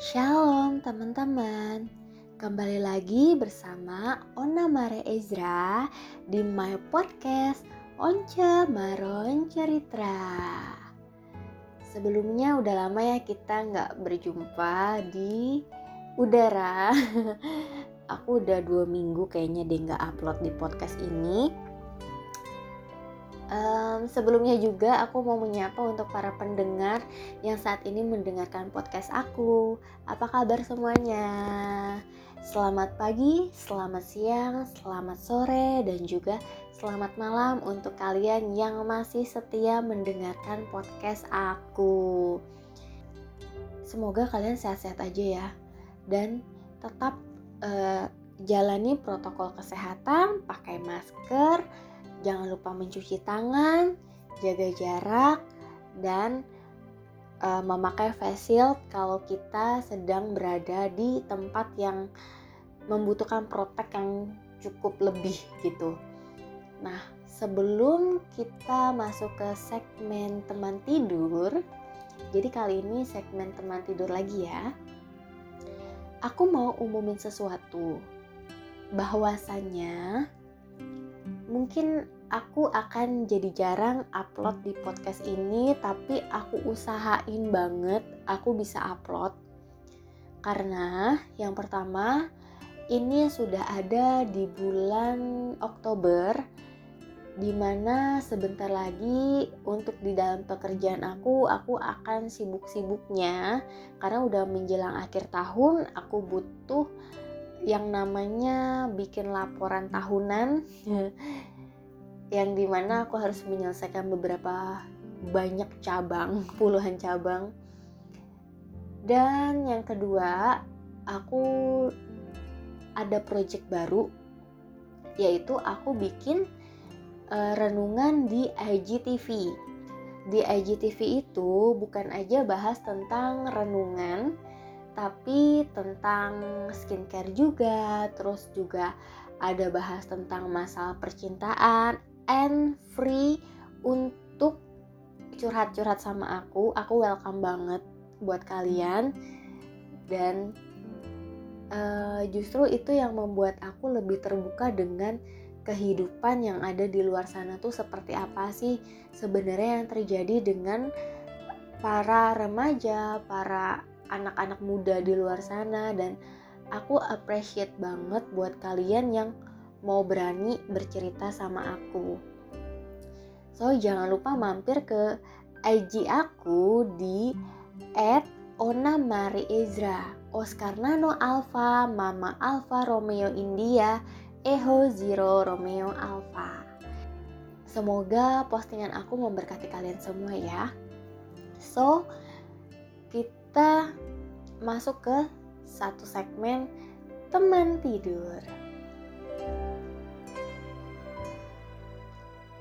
Shalom teman-teman. Kembali lagi bersama Ona Mare Ezra Di my podcast Once Maron Cerita. Sebelumnya udah lama ya kita nggak berjumpa di udara. Aku udah dua minggu kayaknya deh nggak upload di podcast ini Um, sebelumnya juga aku mau menyapa untuk para pendengar yang saat ini mendengarkan podcast aku. Apa kabar semuanya? Selamat pagi, selamat siang, selamat sore, dan juga selamat malam untuk kalian yang masih setia mendengarkan podcast aku. Semoga kalian sehat-sehat aja ya, dan tetap uh, jalani protokol kesehatan, pakai masker Jangan lupa mencuci tangan, jaga jarak, dan uh, memakai face shield kalau kita sedang berada di tempat yang membutuhkan protek yang cukup lebih gitu. Nah, sebelum kita masuk ke segmen teman tidur, jadi kali ini segmen teman tidur lagi ya. Aku mau umumin sesuatu bahwasanya mungkin aku akan jadi jarang upload di podcast ini tapi aku usahain banget aku bisa upload. Karena yang pertama ini sudah ada di bulan Oktober di mana sebentar lagi untuk di dalam pekerjaan aku aku akan sibuk-sibuknya. Karena udah menjelang akhir tahun aku butuh yang namanya bikin laporan tahunan yang di mana aku harus menyelesaikan beberapa banyak cabang, puluhan cabang. Dan yang kedua, aku ada project baru, yaitu aku bikin uh, renungan di IGTV. Di IGTV itu bukan aja bahas tentang renungan, tapi tentang skincare juga, terus juga ada bahas tentang masalah percintaan and free untuk curhat-curhat sama aku. Aku welcome banget buat kalian dan uh, justru itu yang membuat aku lebih terbuka dengan kehidupan yang ada di luar sana tuh seperti apa sih sebenarnya yang terjadi dengan para remaja, para anak-anak muda di luar sana dan aku appreciate banget buat kalian yang mau berani bercerita sama aku. So jangan lupa mampir ke IG aku di @ona_mari_ezra, Oscar Nano Alpha, Mama Alpha Romeo India, Eho Zero Romeo Alpha. Semoga postingan aku memberkati kalian semua ya. So, kita masuk ke satu segmen teman tidur.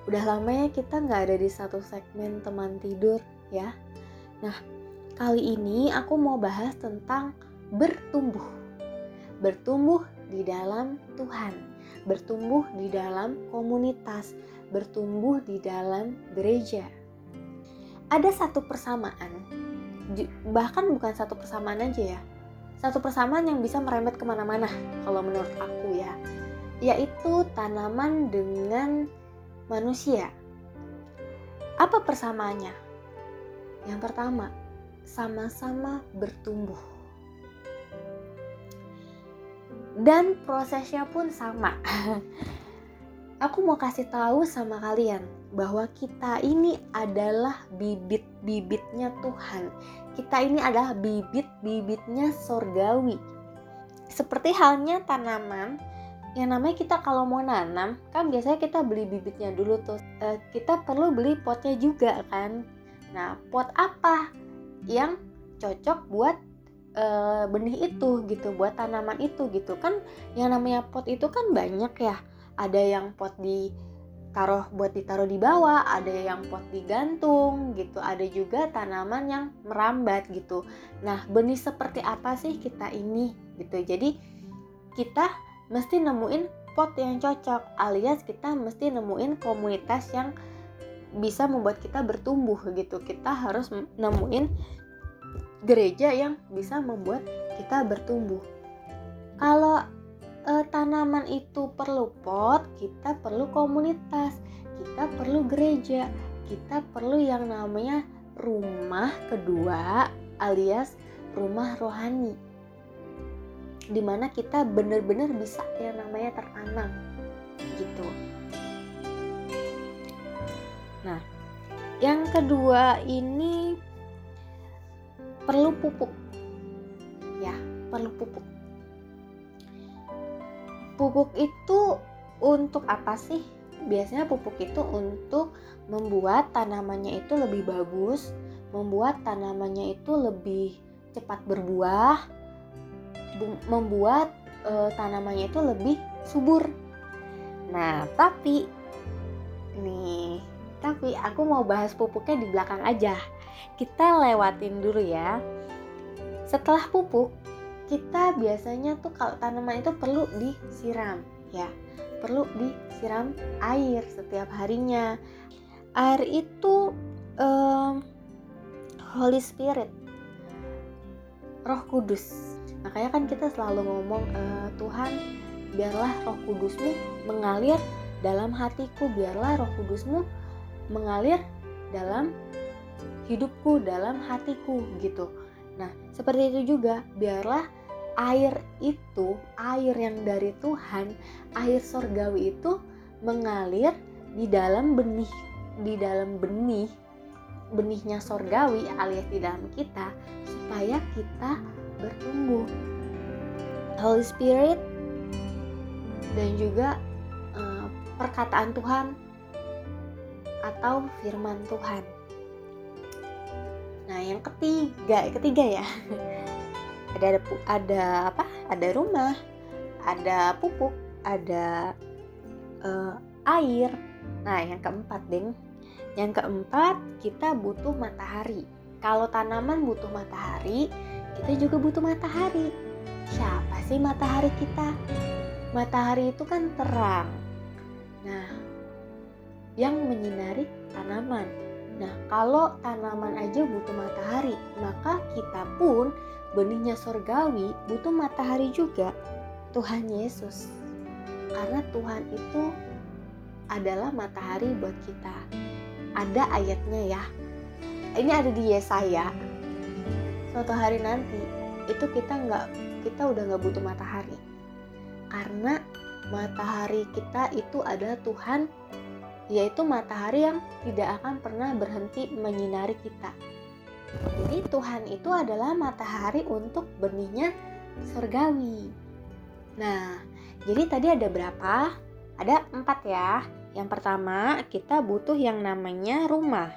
Udah lama ya kita nggak ada di satu segmen teman tidur ya. Nah, kali ini aku mau bahas tentang bertumbuh. Bertumbuh di dalam Tuhan, bertumbuh di dalam komunitas, bertumbuh di dalam gereja. Ada satu persamaan bahkan bukan satu persamaan aja ya. Satu persamaan yang bisa merembet ke mana-mana kalau menurut aku ya. Yaitu tanaman dengan manusia. Apa persamaannya? Yang pertama sama-sama bertumbuh. Dan prosesnya pun sama aku mau kasih tahu sama kalian bahwa kita ini adalah bibit-bibitnya Tuhan. Kita ini adalah bibit-bibitnya sorgawi. Seperti halnya tanaman yang namanya kita kalau mau nanam kan biasanya kita beli bibitnya dulu tuh e, kita perlu beli potnya juga kan nah pot apa yang cocok buat e, benih itu gitu buat tanaman itu gitu kan yang namanya pot itu kan banyak ya ada yang pot di taruh buat ditaruh di bawah, ada yang pot digantung gitu, ada juga tanaman yang merambat gitu. Nah, benih seperti apa sih kita ini gitu. Jadi kita mesti nemuin pot yang cocok alias kita mesti nemuin komunitas yang bisa membuat kita bertumbuh gitu. Kita harus nemuin gereja yang bisa membuat kita bertumbuh. Kalau e, tanaman itu perlu pot, kita perlu komunitas, kita perlu gereja, kita perlu yang namanya rumah kedua alias rumah rohani di mana kita benar-benar bisa yang namanya tertanam gitu. Nah yang kedua ini perlu pupuk. Ya perlu pupuk pupuk itu untuk apa sih biasanya pupuk itu untuk membuat tanamannya itu lebih bagus membuat tanamannya itu lebih cepat berbuah, membuat e, tanamannya itu lebih subur. Nah, tapi nih, tapi aku mau bahas pupuknya di belakang aja. Kita lewatin dulu ya. Setelah pupuk, kita biasanya tuh kalau tanaman itu perlu disiram, ya. Perlu disiram air setiap harinya. Air itu um, Holy Spirit Roh Kudus makanya kan kita selalu ngomong e, Tuhan biarlah Roh Kudusmu mengalir dalam hatiku biarlah Roh Kudusmu mengalir dalam hidupku dalam hatiku gitu nah seperti itu juga biarlah air itu air yang dari Tuhan air sorgawi itu mengalir di dalam benih di dalam benih benihnya sorgawi alias di dalam kita supaya kita bertumbuh. Holy Spirit dan juga uh, perkataan Tuhan atau firman Tuhan. Nah, yang ketiga, ketiga ya. ada ada ada apa? Ada rumah, ada pupuk, ada uh, air. Nah, yang keempat, Deng, yang keempat, kita butuh matahari. Kalau tanaman butuh matahari, kita juga butuh matahari. Siapa sih matahari kita? Matahari itu kan terang. Nah, yang menyinari tanaman. Nah, kalau tanaman aja butuh matahari, maka kita pun benihnya sorgawi butuh matahari juga. Tuhan Yesus. Karena Tuhan itu adalah matahari buat kita ada ayatnya ya ini ada di Yesaya suatu hari nanti itu kita nggak kita udah nggak butuh matahari karena matahari kita itu adalah Tuhan yaitu matahari yang tidak akan pernah berhenti menyinari kita jadi Tuhan itu adalah matahari untuk benihnya surgawi nah jadi tadi ada berapa ada empat ya yang pertama, kita butuh yang namanya rumah.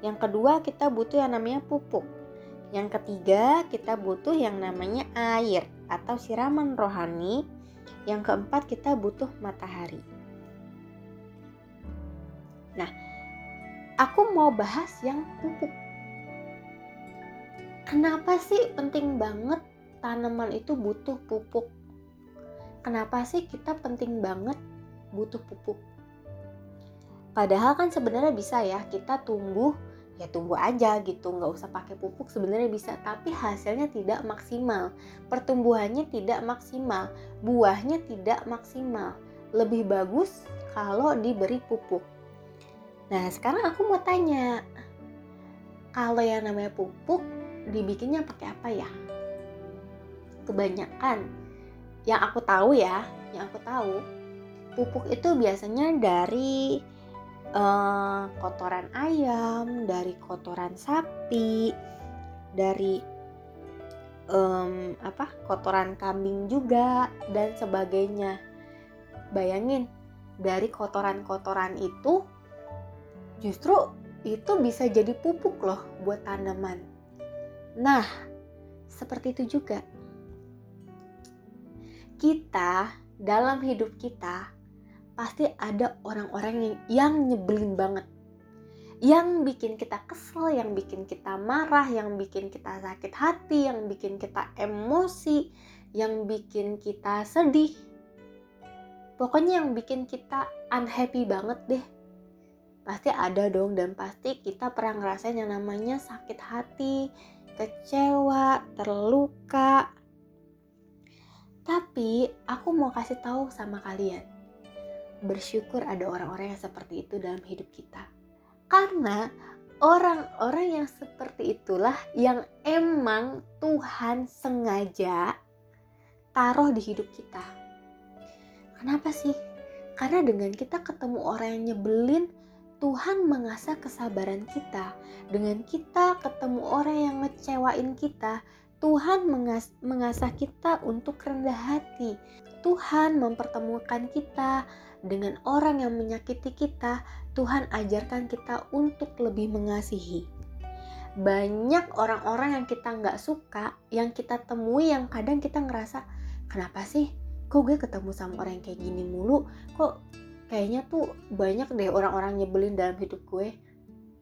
Yang kedua, kita butuh yang namanya pupuk. Yang ketiga, kita butuh yang namanya air atau siraman rohani. Yang keempat, kita butuh matahari. Nah, aku mau bahas yang pupuk. Kenapa sih penting banget tanaman itu butuh pupuk? Kenapa sih kita penting banget butuh pupuk? Padahal kan sebenarnya bisa ya kita tumbuh ya tumbuh aja gitu nggak usah pakai pupuk sebenarnya bisa tapi hasilnya tidak maksimal pertumbuhannya tidak maksimal buahnya tidak maksimal lebih bagus kalau diberi pupuk nah sekarang aku mau tanya kalau yang namanya pupuk dibikinnya pakai apa ya kebanyakan yang aku tahu ya yang aku tahu pupuk itu biasanya dari uh, kotoran ayam, dari kotoran sapi, dari um, apa kotoran kambing juga dan sebagainya. Bayangin dari kotoran-kotoran itu justru itu bisa jadi pupuk loh buat tanaman. Nah, seperti itu juga. Kita dalam hidup kita pasti ada orang-orang yang, yang nyebelin banget yang bikin kita kesel, yang bikin kita marah, yang bikin kita sakit hati, yang bikin kita emosi, yang bikin kita sedih. Pokoknya yang bikin kita unhappy banget deh. Pasti ada dong dan pasti kita pernah ngerasain yang namanya sakit hati, kecewa, terluka. Tapi aku mau kasih tahu sama kalian, bersyukur ada orang-orang yang seperti itu dalam hidup kita. Karena orang-orang yang seperti itulah yang emang Tuhan sengaja taruh di hidup kita. Kenapa sih? Karena dengan kita ketemu orang yang nyebelin, Tuhan mengasah kesabaran kita. Dengan kita ketemu orang yang ngecewain kita, Tuhan mengas mengasah kita untuk rendah hati. Tuhan mempertemukan kita dengan orang yang menyakiti kita. Tuhan ajarkan kita untuk lebih mengasihi. Banyak orang-orang yang kita nggak suka, yang kita temui, yang kadang kita ngerasa, kenapa sih kok gue ketemu sama orang yang kayak gini mulu kok kayaknya tuh banyak deh orang-orang nyebelin dalam hidup gue.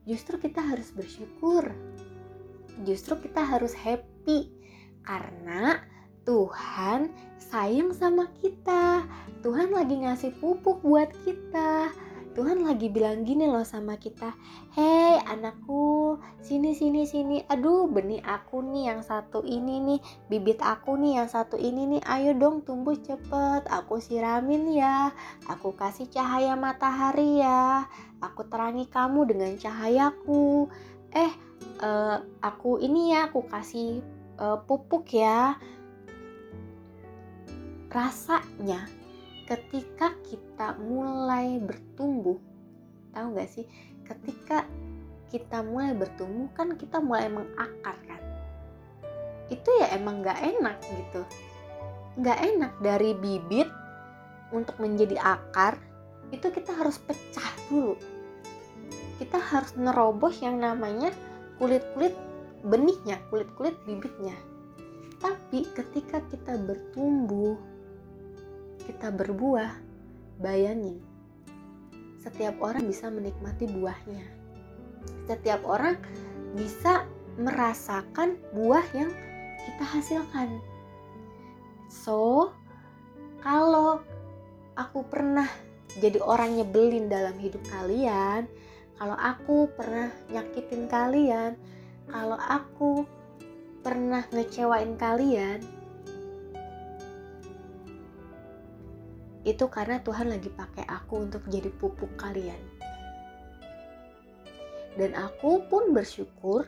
Justru kita harus bersyukur. Justru kita harus happy. Karena Tuhan sayang sama kita. Tuhan lagi ngasih pupuk buat kita Tuhan lagi bilang gini loh sama kita, "Hei anakku, sini sini sini. Aduh, benih aku nih yang satu ini nih, bibit aku nih yang satu ini nih. Ayo dong tumbuh cepet. Aku siramin ya. Aku kasih cahaya matahari ya. Aku terangi kamu dengan cahayaku. Eh, uh, aku ini ya, aku kasih uh, pupuk ya." Rasanya ketika kita mulai bertumbuh tahu nggak sih? Ketika kita mulai bertumbuh kan kita mulai mengakar kan itu ya emang nggak enak gitu. Nggak enak dari bibit untuk menjadi akar itu kita harus pecah dulu. Kita harus nerobos yang namanya kulit-kulit benihnya kulit-kulit bibitnya. Tapi ketika kita bertumbuh kita berbuah, bayangin, setiap orang bisa menikmati buahnya. Setiap orang bisa merasakan buah yang kita hasilkan. So, kalau aku pernah jadi orang nyebelin dalam hidup kalian, kalau aku pernah nyakitin kalian, kalau aku pernah ngecewain kalian, itu karena Tuhan lagi pakai aku untuk jadi pupuk kalian. Dan aku pun bersyukur.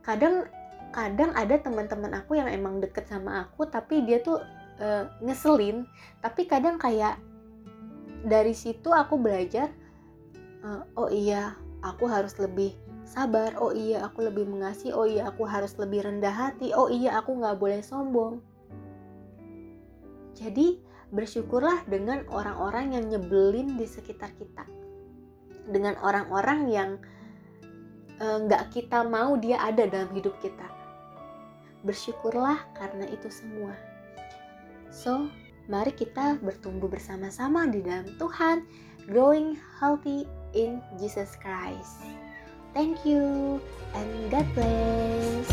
Kadang kadang ada teman-teman aku yang emang deket sama aku tapi dia tuh e, ngeselin. Tapi kadang kayak dari situ aku belajar e, oh iya, aku harus lebih sabar. Oh iya, aku lebih mengasihi. Oh iya, aku harus lebih rendah hati. Oh iya, aku nggak boleh sombong. Jadi bersyukurlah dengan orang-orang yang nyebelin di sekitar kita. Dengan orang-orang yang eh, nggak e, kita mau dia ada dalam hidup kita. Bersyukurlah karena itu semua. So mari kita bertumbuh bersama-sama di dalam Tuhan growing healthy in Jesus Christ. Thank you and God bless